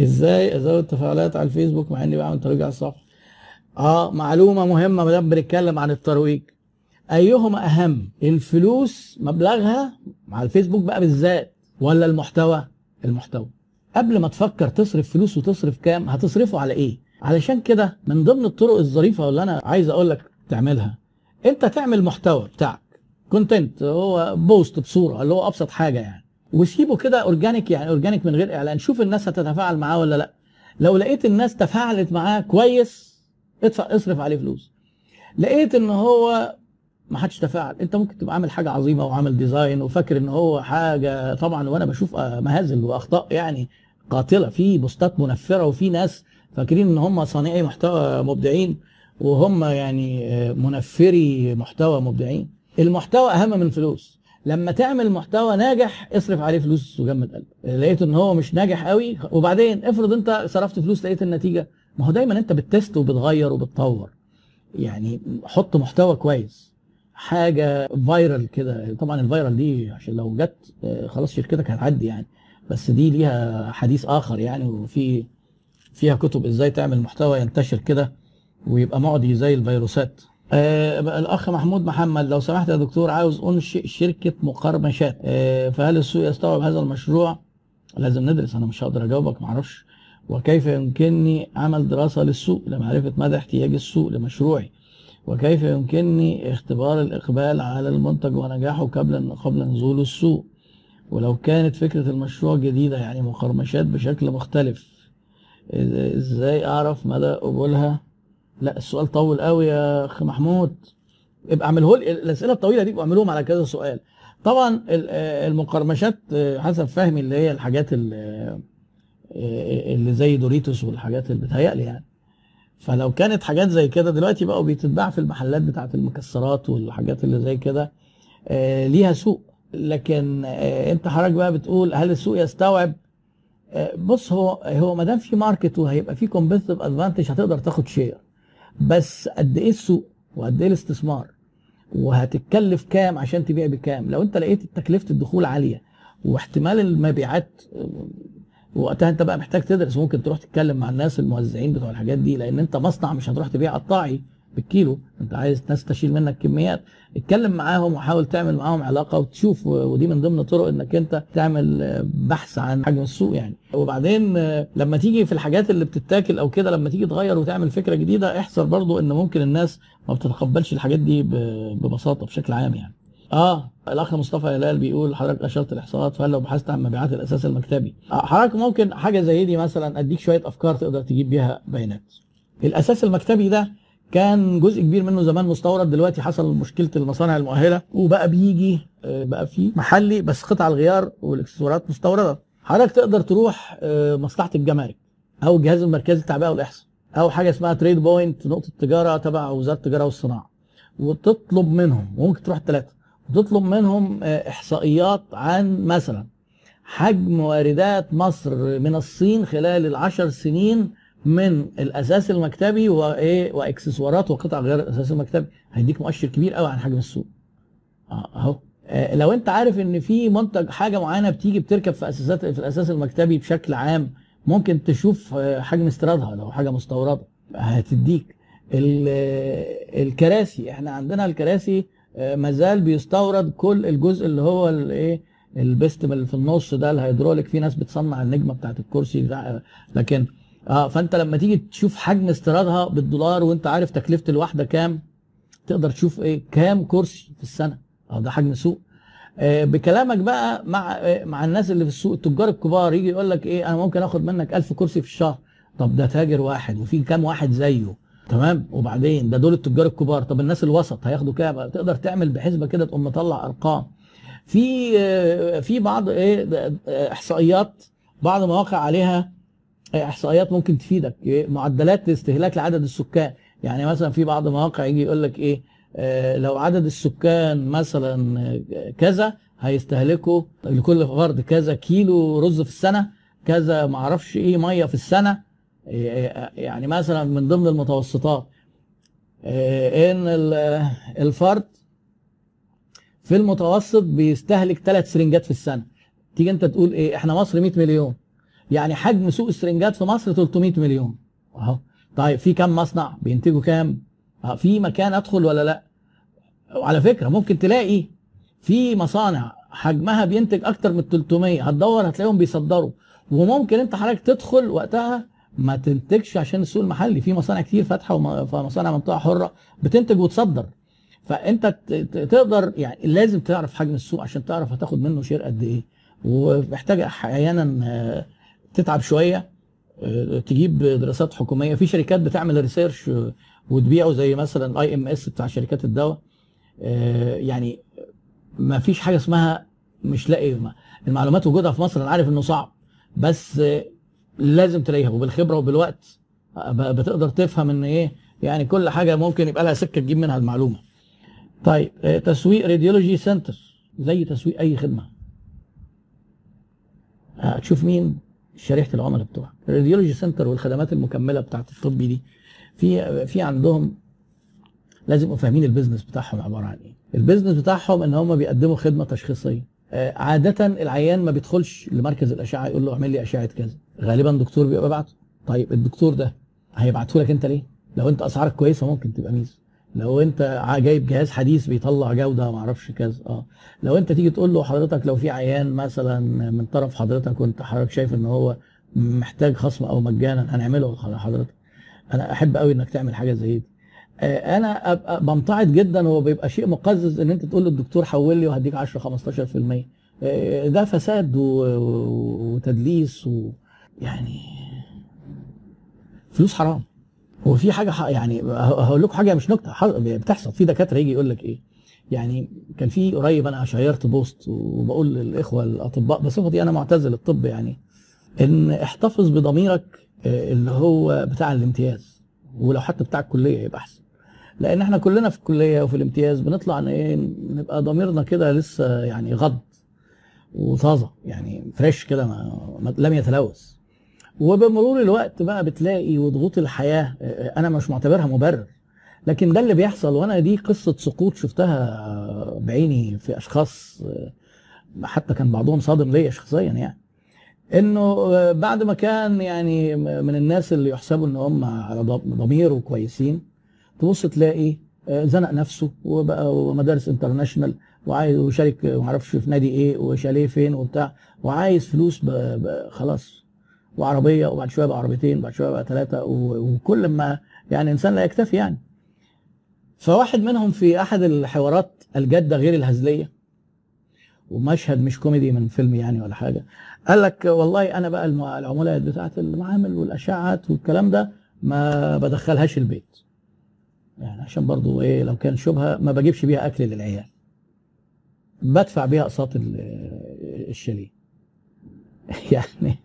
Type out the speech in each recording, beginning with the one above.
إزاي ازود تفاعلات على الفيسبوك مع اني بعمل ترويج على الصفحه آه معلومة مهمة ما دام بنتكلم عن الترويج. أيهما أهم الفلوس مبلغها مع الفيسبوك بقى بالذات ولا المحتوى؟ المحتوى. قبل ما تفكر تصرف فلوس وتصرف كام هتصرفه على إيه؟ علشان كده من ضمن الطرق الظريفة اللي أنا عايز أقول لك تعملها أنت تعمل محتوى بتاعك content هو post بصورة اللي هو أبسط حاجة يعني. وسيبه كده organic يعني organic من غير إعلان. شوف الناس هتتفاعل معاه ولا لأ. لو لقيت الناس تفاعلت معاه كويس ادفع اصرف عليه فلوس. لقيت إن هو ما حدش تفاعل أنت ممكن تبقى عامل حاجة عظيمة وعامل design وفاكر إن هو حاجة طبعا وأنا بشوف مهازل وأخطاء يعني قاتلة. في post ات منفرة وفي ناس فاكرين إن هم صانعي محتوى مبدعين وهم يعني منفري محتوى مبدعين. المحتوى أهم من الفلوس لما تعمل محتوى ناجح اصرف عليه فلوس وجمد قلبك. لقيت إن هو مش ناجح قوي وبعدين افرض أنت صرفت فلوس لقيت النتيجة. ما هو دايما أنت بت test وبتغير وبتطور. يعني حط محتوى كويس. حاجة viral كده. طبعا ال viral دي عشان لو جت خلاص شركتك هتعدي يعني. بس دي ليها حديث آخر يعني وفي فيها كتب إزاي تعمل محتوى ينتشر كده ويبقى معدي زي الفيروسات. آه الأخ محمود محمد لو سمحت يا دكتور عاوز أنشئ شركة مقرمشات. آه فهل السوق يستوعب هذا المشروع؟ لازم ندرس أنا مش هقدر أجاوبك معرفش. وكيف يمكنني عمل دراسة للسوق لمعرفة مدى احتياج السوق لمشروعي؟ وكيف يمكنني اختبار الإقبال على المنتج ونجاحه قبل قبل نزول السوق؟ ولو كانت فكرة المشروع جديدة يعني مقرمشات بشكل مختلف إزاي أعرف مدى قبولها؟ لا السؤال طول قوي يا أخ محمود. ابقى اعمله لي الأسئلة الطويلة دي اعملوهم على كذا سؤال. طبعا المقرمشات حسب فهمي اللي هي الحاجات اللي, اللي زي دوريتوس والحاجات اللي بتهيألي يعني. فلو كانت حاجات زي كده دلوقتي بقوا بيتتباع في المحلات بتاعة المكسرات والحاجات اللي زي كده ليها سوق. لكن انت حضرتك بقى بتقول هل السوق يستوعب؟ بص هو هو ما دام في market وهيبقى في competitive advantage هتقدر تاخد share بس قد إيه السوق وقد إيه الاستثمار وهتتكلف كام عشان تبيع بكام؟ لو انت لقيت تكلفه الدخول عالية واحتمال المبيعات وقتها انت بقى محتاج تدرس ممكن تروح تتكلم مع الناس الموزعين بتوع الحاجات دي لأن انت مصنع مش هتروح تبيع قطاعي. بالكيلو. انت عايز ناس تشيل منك كميات. اتكلم معاهم وحاول تعمل معاهم علاقة وتشوف ودي من ضمن طرق انك انت تعمل بحث عن حجم السوق يعني. وبعدين لما تيجي في الحاجات اللي بتتاكل أو كده لما تيجي تغير وتعمل فكرة جديدة احذر برضو ان ممكن الناس ما بتتقبلش الحاجات دي ببساطة بشكل عام يعني. آه الأخ مصطفى هلال بيقول حضرتك أشرت الإحصاءات فهل لو بحثت عن مبيعات الأساس المكتبي؟ آه حضرتك ممكن حاجة زي دي مثلا أديك شوية أفكار تقدر تجيب بيها بيانات. الأساس المكتبي ده كان جزء كبير منه زمان مستورد دلوقتي حصل مشكلة المصانع المؤهلة وبقى بيجي بقى في محلي بس قطع الغيار والإكسسوارات مستوردة. حضرتك تقدر تروح مصلحة الجمارك أو الجهاز المركزي للتعبئه والإحصاء أو حاجة اسمها تريد بوينت نقطة تجارة تبع وزارة التجارة والصناعة. وتطلب منهم وممكن تروح الثلاثه وتطلب منهم إحصائيات عن مثلا حجم واردات مصر من الصين خلال العشر سنين من الأساس المكتبي وايه واكسسوارات وقطع غيار الأساس المكتبي. هيديك مؤشر كبير قوي عن حجم السوق. أهو. آه لو أنت عارف إن في منتج حاجة معينة بتيجي بتركب في أساسات في الأساس المكتبي بشكل عام ممكن تشوف حجم استيرادها. لو حاجة مستوردة هتديك الكراسي. إحنا عندنا الكراسي مازال بيستورد كل الجزء اللي هو الايه البست اللي في النص ده الهيدروليك. في ناس بتصنع النجمة بتاعت الكرسي لكن آه فانت لما تيجي تشوف حجم استيرادها بالدولار وانت عارف تكلفة الواحدة كام تقدر تشوف إيه كام كرسي في السنة. آه ده حجم سوق آه بكلامك بقى مع آه مع الناس اللي في السوق التجار الكبار يجي يقول لك إيه أنا ممكن اخد منك 1000 كرسي في الشهر. طب ده تاجر واحد وفي كام واحد زيه. تمام؟ وبعدين ده دول التجار الكبار. طب الناس الوسط هياخدوا كام؟ تقدر تعمل بحسبة كده تقوم مطلع أرقام. في آه في بعض إيه احصائيات بعض مواقع عليها إحصائيات ممكن تفيدك. معدلات استهلاك لعدد السكان. يعني مثلا في بعض المواقع يجي يقول لك إيه؟ آه لو عدد السكان مثلا كذا هيستهلكوا لكل فرد كذا كيلو رز في السنة كذا معرفش إيه مية في السنة. يعني مثلا من ضمن المتوسطات. إن الفرد في المتوسط بيستهلك ثلاث سرنجات في السنة. تيجي أنت تقول إيه؟ إحنا مصر 100 مليون. يعني حجم سوق السرنجات في مصر 300 مليون. اهو طيب في كام مصنع؟ بينتجوا كام؟ آه في مكان أدخل ولا لأ؟ وعلى فكرة ممكن تلاقي في مصانع حجمها بينتج أكتر من 300 هتدور هتلاقيهم بيصدروا. وممكن أنت حضرتك تدخل وقتها ما تنتجش عشان السوق المحلي. في مصانع كتير فاتحة ومصانع منطقة حرة بتنتج وتصدر. فأنت تقدر يعني لازم تعرف حجم السوق عشان تعرف هتاخد منه شير قد إيه. ومحتاج أحيانا تتعب شوية تجيب دراسات حكومية. في شركات بتعمل research وتبيعه زي مثلا IMS بتاع شركات الدواء. يعني ما فيش حاجة اسمها مش لاقي المعلومات وجودها في مصر أنا عارف إنه صعب. بس لازم تلاقيها. وبالخبرة وبالوقت بتقدر تفهم إن إيه يعني كل حاجة ممكن يبقى لها سكة تجيب منها المعلومة. طيب تسويق radiology center زي تسويق أي خدمة. هتشوف مين؟ شريحة العملاء بتوعك ال radiology center والخدمات المكملة بتاعت الطب دي في في عندهم لازم يبقوا فاهمين ال business بتاعهم عبارة عن إيه. ال business بتاعهم إن هم بيقدموا خدمة تشخيصية. عادة العيان ما بيدخلش لمركز الأشعة يقول له اعمل لي أشعة كذا. غالبا دكتور بيبقى بعته طيب الدكتور ده هيبعته لك أنت ليه؟ لو أنت أسعارك كويسة ممكن تبقى ميزة. لو انت جايب جهاز حديث بيطلع جودة ما أعرفش كذا آه. لو انت تيجي تقول له حضرتك لو في عيان مثلا من طرف حضرتك وانت حضرتك شايف ان هو محتاج خصم أو مجانا هنعمله لحضرتك أنا احب قوي انك تعمل حاجة زي دي. أنا ابقى بمتعض جدا هو بيبقى شيء مقزز ان انت تقول للدكتور حول لي وهديك 10 15% ده فساد وتدليس ويعني فلوس حرام. هو في حاجة يعني هقول لكم حاجة مش نكتة بتحصل. في دكاترة يجي يقول لك إيه يعني كان في قريب أنا share ت post وبقول للإخوة الأطباء بصفتي أنا معتزل الطب يعني إن احتفظ بضميرك اللي هو بتاع الامتياز. ولو حتى بتاع الكلية يبقى أحسن. لأن إحنا كلنا في الكلية وفي الامتياز بنطلع إيه نبقى ضميرنا كده لسه يعني غض وطازة يعني fresh كده لم يتلوث. وبمرور الوقت بقى بتلاقي وضغوط الحياة أنا مش معتبرها مبرر. لكن ده اللي بيحصل وأنا دي قصة سقوط شفتها بعيني في أشخاص حتى كان بعضهم صادم ليا شخصيا يعني. إنه بعد ما كان يعني من الناس اللي يحسبوا إن هم على ضمير وكويسين تبص تلاقي زنق نفسه وبقى مدارس انترناشونال وعايز وشارك ما أعرفش في نادي إيه وشاليه فين وبتاع وعايز فلوس خلاص. وعربية وبعد شوية بقى عربيتين وبعد شوية بقى ثلاثة وكل ما يعني انسان لا يكتفي يعني. فواحد منهم في أحد الحوارات الجادة غير الهزلية ومشهد مش كوميدي من فيلم يعني ولا حاجة قال لك والله أنا بقى العملاء بتاعت المعامل والاشعات والكلام ده ما بدخلهاش البيت. يعني عشان برضو إيه لو كان شبهة ما بجيبش بيها أكل للعيال. بدفع بيها أقساط الشاليه. يعني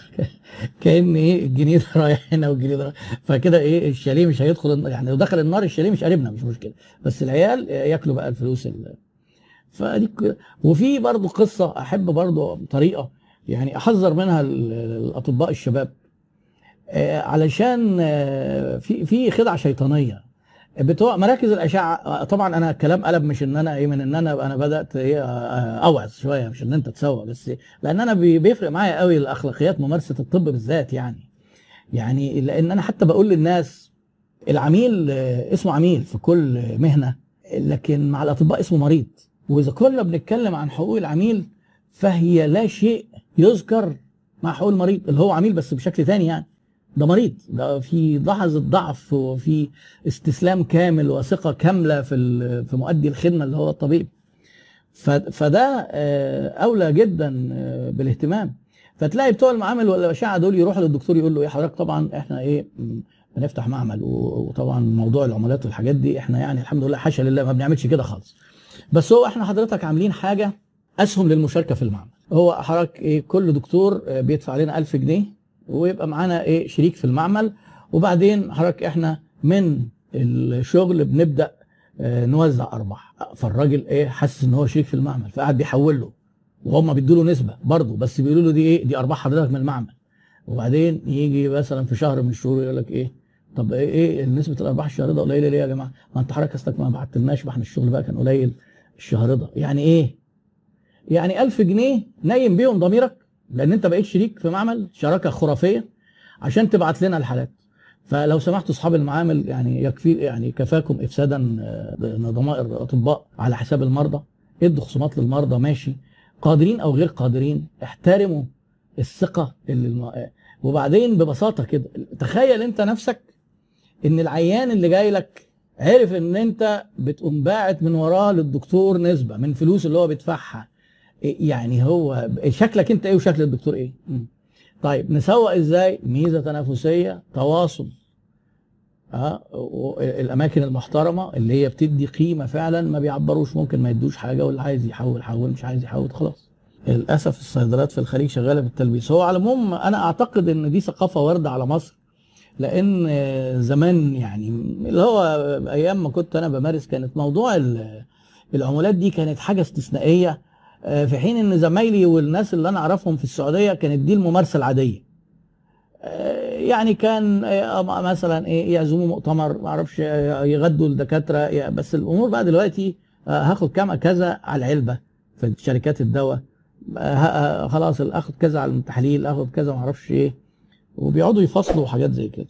كان إيه الجنيه رايح هنا والجنيه ده فكده إيه الشاليه مش هيدخل يعني لو دخل النار الشاليه مش قريبنا مش مشكلة. بس العيال ياكلوا بقى الفلوس اللي فدي وفي برضو قصة أحب برضو طريقة يعني أحذر منها الأطباء الشباب. علشان في في خدعة شيطانية. بتوع مراكز الأشعة طبعا أنا الكلام قلب مش إن أنا إيه من إن أنا أنا بدأت إيه أوعظ شوية مش إن أنت تسوق بس لأن أنا بيفرق معايا قوي الأخلاقيات ممارسة الطب بالذات يعني. يعني لأن أنا حتى بقول للناس العميل اسمه عميل في كل مهنة لكن مع الأطباء اسمه مريض. وإذا كنا بنتكلم عن حقوق العميل فهي لا شيء يذكر مع حقوق المريض اللي هو عميل بس بشكل ثاني يعني. ده مريض. ده في لحظه ضعف وفي استسلام كامل وثقة كاملة في في مؤدي الخدمة اللي هو الطبيب. فده أولى جدا بالاهتمام. فتلاقي بتوع المعامل والأشعة دول يروحوا للدكتور يقول له إيه حضرتك طبعا إحنا إيه بنفتح معمل وطبعا موضوع العملات والحاجات دي إحنا يعني الحمد لله حاشا لله ما بنعملش كده خالص. بس هو إحنا حضرتك عاملين حاجة أسهم للمشاركة في المعمل. هو حضرتك إيه كل دكتور بيدفع لنا 1000 جنيه ويبقى معانا إيه شريك في المعمل. وبعدين حضرتك إحنا من الشغل بنبدأ آه نوزع أرباح. فالراجل إيه حاسس إن هو شريك في المعمل فقعد بيحول له. وهم بيدوا له نسبة برضه بس بيقولوا له دي إيه دي أرباح حضرتك من المعمل. وبعدين يجي مثلا في شهر من الشهور يقول لك إيه طب إيه إيه نسبة الأرباح الشهر ده قليلة ليه يا جماعة؟ ما انت حضرتك أصلك ما بعتلناش ما إحنا الشغل بقى كان قليل الشهر ده يعني إيه؟ يعني 1000 جنيه نايم بيهم ضميرك؟ لأن انت بقيت شريك في معمل شراكة خرافية عشان تبعت لنا الحالات. فلو سمحتوا أصحاب المعامل يعني يكفي يعني كفاكم إفسادا آه، ضمائر الأطباء على حساب المرضى. ادوا خصومات للمرضى ماشي. قادرين أو غير قادرين احترموا الثقة اللي الم... وبعدين ببساطة كده تخيل انت نفسك إن العيان اللي جاي لك عرف إن انت بتقوم باعت من وراه للدكتور نسبة من فلوس اللي هو بيدفعها. يعني هو شكلك انت إيه وشكل الدكتور إيه؟ طيب نسوق إزاي؟ ميزة تنافسية تواصل. آه الأماكن المحترمة اللي هي بتدي قيمة فعلا ما بيعبروش ممكن ما يدوش حاجة واللي عايز يحول حول مش عايز يحول خلاص. للأسف الصيدليات في الخليج شغالة بالتلبيس. هو على العموم أنا أعتقد إن دي ثقافة واردة على مصر لأن زمان يعني اللي هو أيام ما كنت أنا بمارس كانت موضوع العمولات دي كانت حاجة استثنائية في حين إن زمايلي والناس اللي أنا أعرفهم في السعودية كانت دي الممارسة العادية. آه، يعني كان آه، مثلا إيه يعزموا مؤتمر ما أعرفش يغدوا الدكاترة بس الأمور بقى دلوقتي هاخد كام كذا على العلبة في شركات الدواء. خلاص آخد كذا على التحليل آخد كذا ما أعرفش إيه. وبيقعدوا يفصلوا حاجات زي كده.